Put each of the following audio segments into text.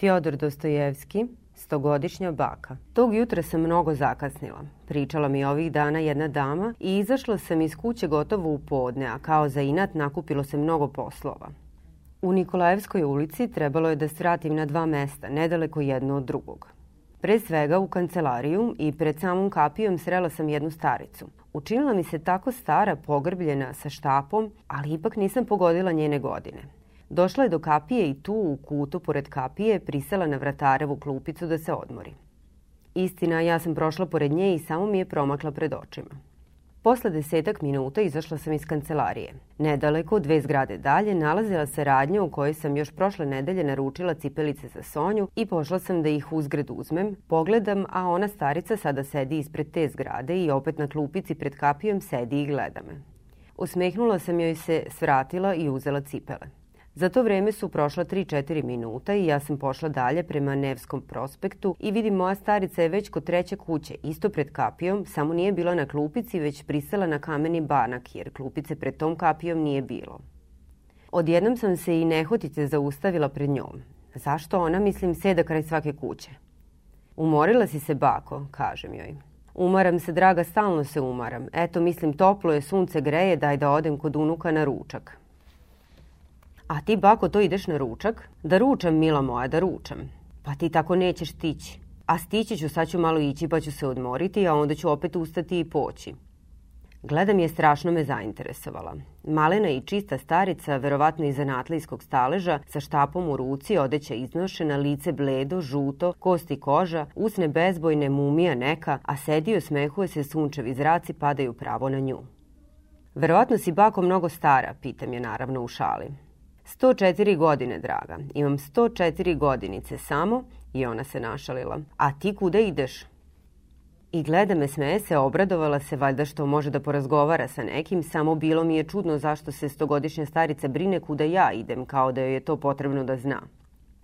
Fjodor Dostojevski, stogodišnja baka. Tog jutra sam mnogo zakasnila. Pričala mi ovih dana jedna dama i izašla sam iz kuće gotovo u podne, a kao za inat nakupilo se mnogo poslova. U Nikolajevskoj ulici trebalo je da sratim na dva mesta, nedaleko jedno od drugog. Pre svega u kancelariju i pred samom kapijom srela sam jednu staricu. Učinila mi se tako stara, pogrbljena, sa štapom, ali ipak nisam pogodila njene godine. Došla je do kapije i tu, u kutu pored kapije, prisela na vratarevu klupicu da se odmori. Istina, ja sam prošla pored nje i samo mi je promakla pred očima. Posle desetak minuta izašla sam iz kancelarije. Nedaleko, dve zgrade dalje, nalazila se radnja u kojoj sam još prošle nedelje naručila cipelice za Sonju i pošla sam da ih uzgred uzmem, pogledam, a ona starica sada sedi ispred te zgrade i opet na klupici pred kapijom sedi i gleda me. Osmehnula sam joj se, svratila i uzela cipele. Za to vreme su prošla 3-4 minuta i ja sam pošla dalje prema Nevskom prospektu i vidim moja starica je već kod treće kuće, isto pred kapijom, samo nije bila na klupici već prisela na kameni banak jer klupice pred tom kapijom nije bilo. Odjednom sam se i nehotice zaustavila pred njom. Zašto ona, mislim, seda kraj svake kuće? Umorila si se, bako, kažem joj. Umaram se, draga, stalno se umaram. Eto, mislim, toplo je, sunce greje, daj da odem kod unuka na ručak. A ti, bako, to ideš na ručak? Da ručam, mila moja, da ručam. Pa ti tako nećeš stići. A stići ću, sad ću malo ići pa ću se odmoriti, a onda ću opet ustati i poći. Gledam je strašno me zainteresovala. Malena i čista starica, verovatno iz anatlijskog staleža, sa štapom u ruci, odeća iznošena, lice bledo, žuto, kosti koža, usne bezbojne, mumija neka, a sedio smehuje se, sunčevi zraci padaju pravo na nju. Verovatno si bako mnogo stara, pitam je naravno u šali. 104 godine, draga. Imam 104 godinice samo i ona se našalila. A ti kuda ideš? I gleda me smeje se, obradovala se valjda što može da porazgovara sa nekim, samo bilo mi je čudno zašto se stogodišnja starica brine kuda ja idem, kao da joj je to potrebno da zna.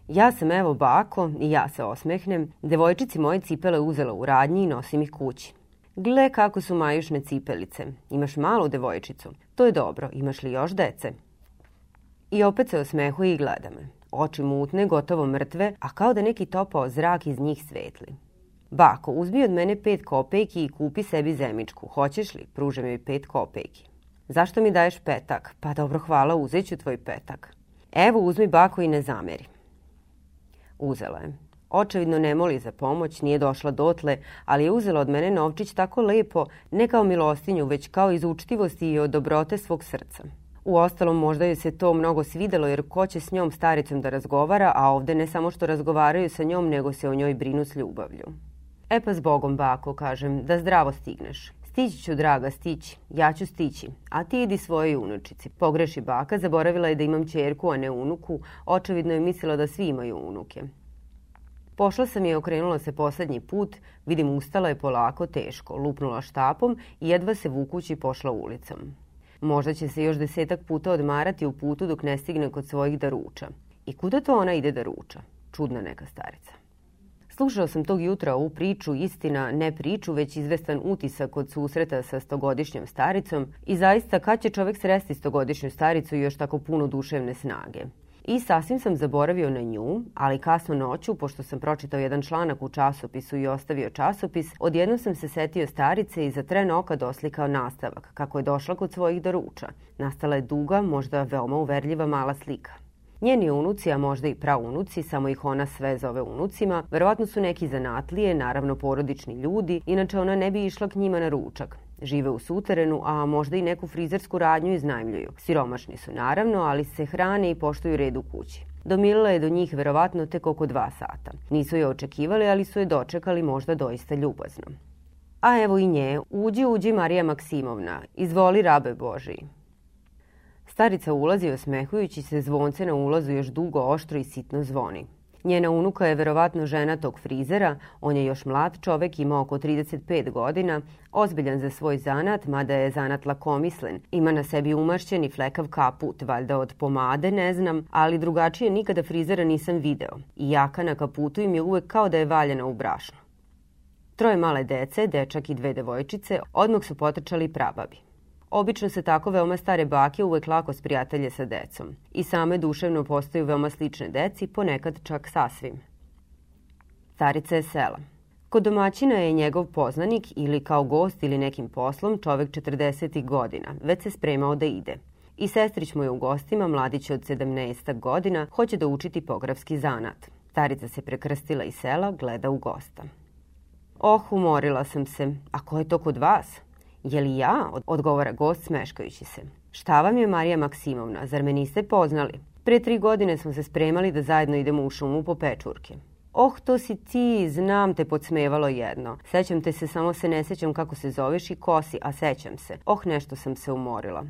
Ja sam evo bako i ja se osmehnem. Devojčici moje cipele uzela u radnji i nosim ih kući. Gle kako su majušne cipelice. Imaš malu devojčicu. To je dobro. Imaš li još dece? I opet se osmehuje i gleda me. Oči mutne, gotovo mrtve, a kao da neki topao zrak iz njih svetli. Bako, uzmi od mene pet kopejki i kupi sebi zemičku. Hoćeš li? Pruže joj pet kopejki. Zašto mi daješ petak? Pa dobro, hvala, uzet ću tvoj petak. Evo, uzmi bako i ne zameri. Uzela je. Očevidno ne moli za pomoć, nije došla dotle, ali je uzela od mene novčić tako lepo, ne kao milostinju, već kao iz učtivosti i od dobrote svog srca. U ostalom, možda je se to mnogo svidelo, jer ko će s njom staricom da razgovara, a ovde ne samo što razgovaraju sa njom, nego se o njoj brinu s ljubavlju. E pa zbogom, bako, kažem, da zdravo stigneš. Stići ću, draga, stići. Ja ću stići. A ti idi svojoj unučici. Pogreši baka, zaboravila je da imam čerku, a ne unuku. Očevidno je mislila da svi imaju unuke. Pošla sam i okrenula se poslednji put, vidim ustala je polako, teško, lupnula štapom i jedva se vukući pošla ulicom. Možda će se još desetak puta odmarati u putu dok ne stigne kod svojih da ruča. I kuda to ona ide da ruča? Čudna neka starica. Slušao sam tog jutra ovu priču, istina, ne priču, već izvestan utisak od susreta sa stogodišnjom staricom i zaista kad će čovek sresti stogodišnju staricu i još tako puno duševne snage. I sasvim sam zaboravio na nju, ali kasno noću, pošto sam pročitao jedan članak u časopisu i ostavio časopis, odjednom sam se setio starice i za tren oka doslikao nastavak, kako je došla kod svojih daruča. Nastala je duga, možda veoma uverljiva mala slika. Njeni unuci, a možda i praunuci, samo ih ona sve zove unucima, verovatno su neki zanatlije, naravno porodični ljudi, inače ona ne bi išla k njima na ručak. Žive u suterenu, a možda i neku frizersku radnju iznajmljuju. Siromašni su naravno, ali se hrane i poštuju red u kući. Domilila je do njih verovatno tek oko dva sata. Nisu je očekivali, ali su je dočekali možda doista ljubazno. A evo i nje. Uđi, uđi Marija Maksimovna. Izvoli rabe Božiji. Starica ulazi osmehujući se zvonce na ulazu još dugo, oštro i sitno zvoni. Njena unuka je verovatno žena tog frizera, on je još mlad čovek, ima oko 35 godina, ozbiljan za svoj zanat, mada je zanat lakomislen. Ima na sebi umašćen i flekav kaput, valjda od pomade, ne znam, ali drugačije nikada frizera nisam video. I jaka na kaputu im je uvek kao da je valjena u brašnu. Troje male dece, dečak i dve devojčice, odmah su potrčali prababi. Obično se tako veoma stare bake uvek lako sprijatelje sa decom. I same duševno postaju veoma slične deci, ponekad čak sasvim. Starica je sela. Kod domaćina je njegov poznanik ili kao gost ili nekim poslom čovek 40. godina, već se spremao da ide. I sestrić mu je u gostima, mladić od 17 godina, hoće da učiti pografski zanat. Starica se prekrstila i sela, gleda u gosta. Oh, umorila sam se. A ko je to kod vas? Je li ja? Odgovara gost smeškajući se. Šta vam je Marija Maksimovna? Zar me niste poznali? Pre tri godine smo se spremali da zajedno idemo u šumu po pečurke. Oh, to si ti, znam te podsmevalo jedno. Sećam te se, samo se ne sećam kako se zoveš i kosi, a sećam se. Oh, nešto sam se umorila.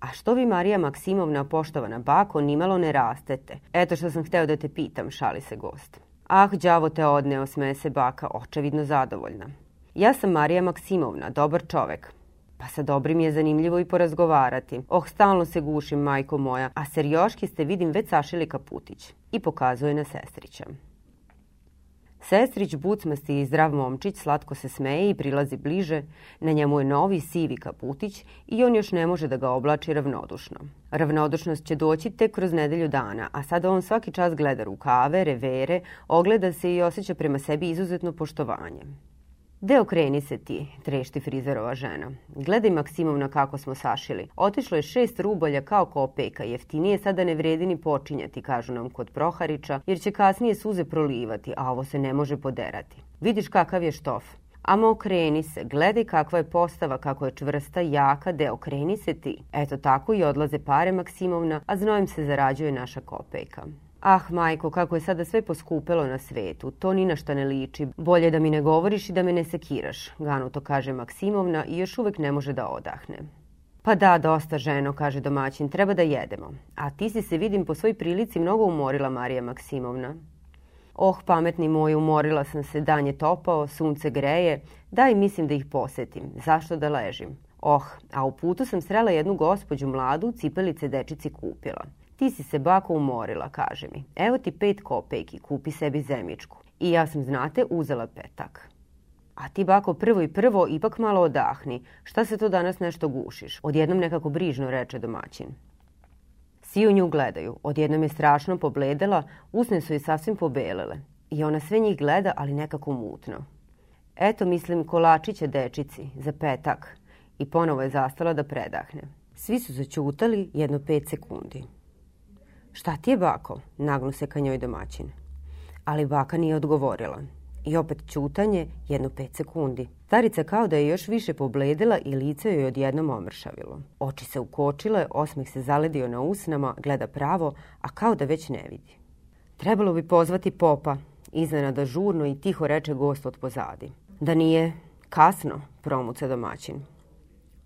A što vi, Marija Maksimovna, poštovana bako, nimalo ne rastete? Eto što sam hteo da te pitam, šali se gost. Ah, đavo te odneo, smeje se baka, očevidno zadovoljna. Ja sam Marija Maksimovna, dobar čovek. Pa sa Dobrim je zanimljivo i porazgovarati. Oh, stalno se gušim, majko moja, a serioški ste vidim već sašili kaputić. I pokazuje na sestrića. Sestrić bucmasti i zdrav momčić slatko se smeje i prilazi bliže. Na njemu je novi sivi kaputić i on još ne može da ga oblači ravnodušno. Ravnodušnost će doći tek kroz nedelju dana, a sada on svaki čas gleda rukave, revere, ogleda se i osjeća prema sebi izuzetno poštovanje. Deo okreni se ti, trešti frizerova žena. Gledaj Maksimovna kako smo sašili. Otišlo je šest rubalja kao kopeka, jeftinije sada ne vredi ni počinjati, kažu nam kod Proharića, jer će kasnije suze prolivati, a ovo se ne može poderati. Vidiš kakav je štof. Amo okreni se, gledaj kakva je postava, kako je čvrsta, jaka, deo okreni se ti. Eto tako i odlaze pare Maksimovna, a znojem se zarađuje naša kopejka. Ah, majko, kako je sada sve poskupelo na svetu. To ni na šta ne liči. Bolje da mi ne govoriš i da me ne sekiraš, to kaže Maksimovna i još uvek ne može da odahne. Pa da, dosta ženo, kaže domaćin, treba da jedemo. A ti si se, vidim, po svoj prilici mnogo umorila, Marija Maksimovna. Oh, pametni moj, umorila sam se, dan je topao, sunce greje, daj mislim da ih posetim, zašto da ležim? Oh, a u putu sam srela jednu gospođu mladu, cipelice dečici kupila. Ti si se bako umorila, kaže mi. Evo ti pet kopejki, kupi sebi zemičku. I ja sam, znate, uzela petak. A ti, bako, prvo i prvo, ipak malo odahni. Šta se to danas nešto gušiš? Odjednom nekako brižno reče domaćin. Svi u nju gledaju. Odjednom je strašno pobledela, usne su i sasvim pobelele. I ona sve njih gleda, ali nekako mutno. Eto, mislim, kolačiće dečici, za petak. I ponovo je zastala da predahne. Svi su zaćutali jedno pet sekundi. Šta ti je bako? Nagnu se ka njoj domaćin. Ali baka nije odgovorila. I opet čutanje, jedno pet sekundi. Starica kao da je još više pobledila i lice joj odjednom omršavilo. Oči se ukočile, osmih se zaledio na usnama, gleda pravo, a kao da već ne vidi. Trebalo bi pozvati popa, iznenada žurno i tiho reče gost od pozadi. Da nije kasno, promuca domaćin.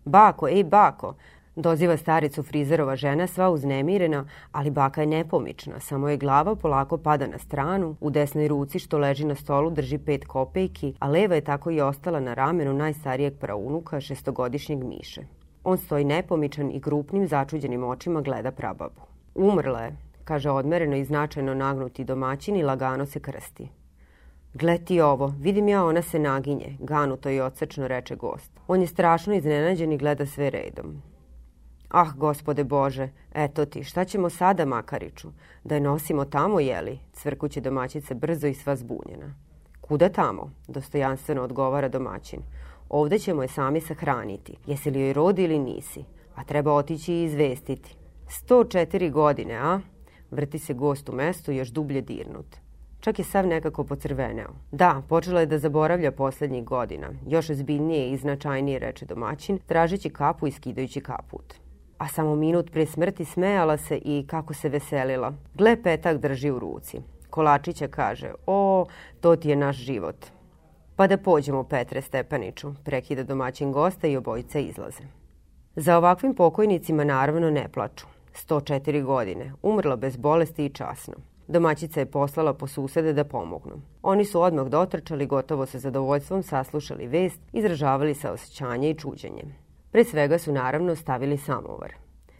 Bako, ej bako, Doziva staricu frizerova žena sva uznemirena, ali baka je nepomična, samo je glava polako pada na stranu, u desnoj ruci što leži na stolu drži pet kopejki, a leva je tako i ostala na ramenu najstarijeg praunuka, šestogodišnjeg Miše. On stoji nepomičan i grupnim začuđenim očima gleda prababu. Umrla je, kaže odmereno i značajno nagnuti domaćin i lagano se krsti. Gle ti ovo, vidim ja ona se naginje, ganuto i odsečno reče gost. On je strašno iznenađen i gleda sve redom. Ah, gospode Bože, eto ti, šta ćemo sada, Makariću? Da je nosimo tamo, jeli? Cvrkuće domaćica brzo i sva zbunjena. Kuda tamo? Dostojanstveno odgovara domaćin. Ovde ćemo je sami sahraniti. Jesi li joj rodi ili nisi? A treba otići i izvestiti. 104 godine, a? Vrti se gost u mestu još dublje dirnut. Čak je sav nekako pocrveneo. Da, počela je da zaboravlja poslednjih godina. Još ozbiljnije i značajnije reče domaćin, tražeći kapu i skidajući kaput a samo minut prije smrti smejala se i kako se veselila. Gle petak drži u ruci. Kolačića kaže, o, to ti je naš život. Pa da pođemo Petre Stepaniću, prekida domaćin gosta i obojica izlaze. Za ovakvim pokojnicima naravno ne plaču. 104 godine, umrla bez bolesti i časno. Domaćica je poslala po susede da pomognu. Oni su odmah dotrčali, gotovo sa zadovoljstvom saslušali vest, izražavali saosećanje i čuđenje. Pre svega su naravno stavili samovar.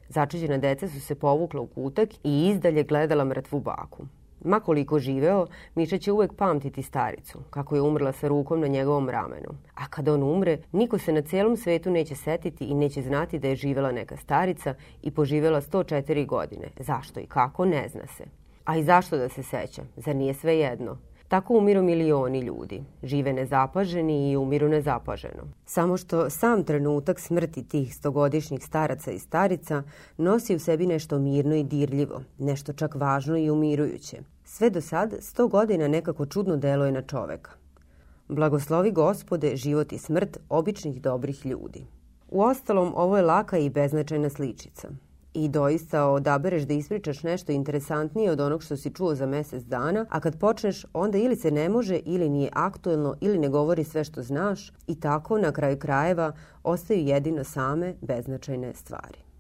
Začuđena deca su se povukla u kutak i izdalje gledala mrtvu baku. Ma koliko živeo, Miša će uvek pamtiti staricu, kako je umrla sa rukom na njegovom ramenu. A kada on umre, niko se na celom svetu neće setiti i neće znati da je živela neka starica i poživela 104 godine. Zašto i kako, ne zna se. A i zašto da se seća? Zar nije sve jedno? Tako umiru milioni ljudi. Žive nezapaženi i umiru nezapaženo. Samo što sam trenutak smrti tih stogodišnjih staraca i starica nosi u sebi nešto mirno i dirljivo, nešto čak važno i umirujuće. Sve do sad, sto godina nekako čudno deluje na čoveka. Blagoslovi gospode život i smrt običnih dobrih ljudi. U ostalom, ovo je laka i beznačajna sličica – i doista odabereš da ispričaš nešto interesantnije od onog što si čuo za mesec dana, a kad počneš onda ili se ne može ili nije aktuelno ili ne govori sve što znaš i tako na kraju krajeva ostaju jedino same beznačajne stvari.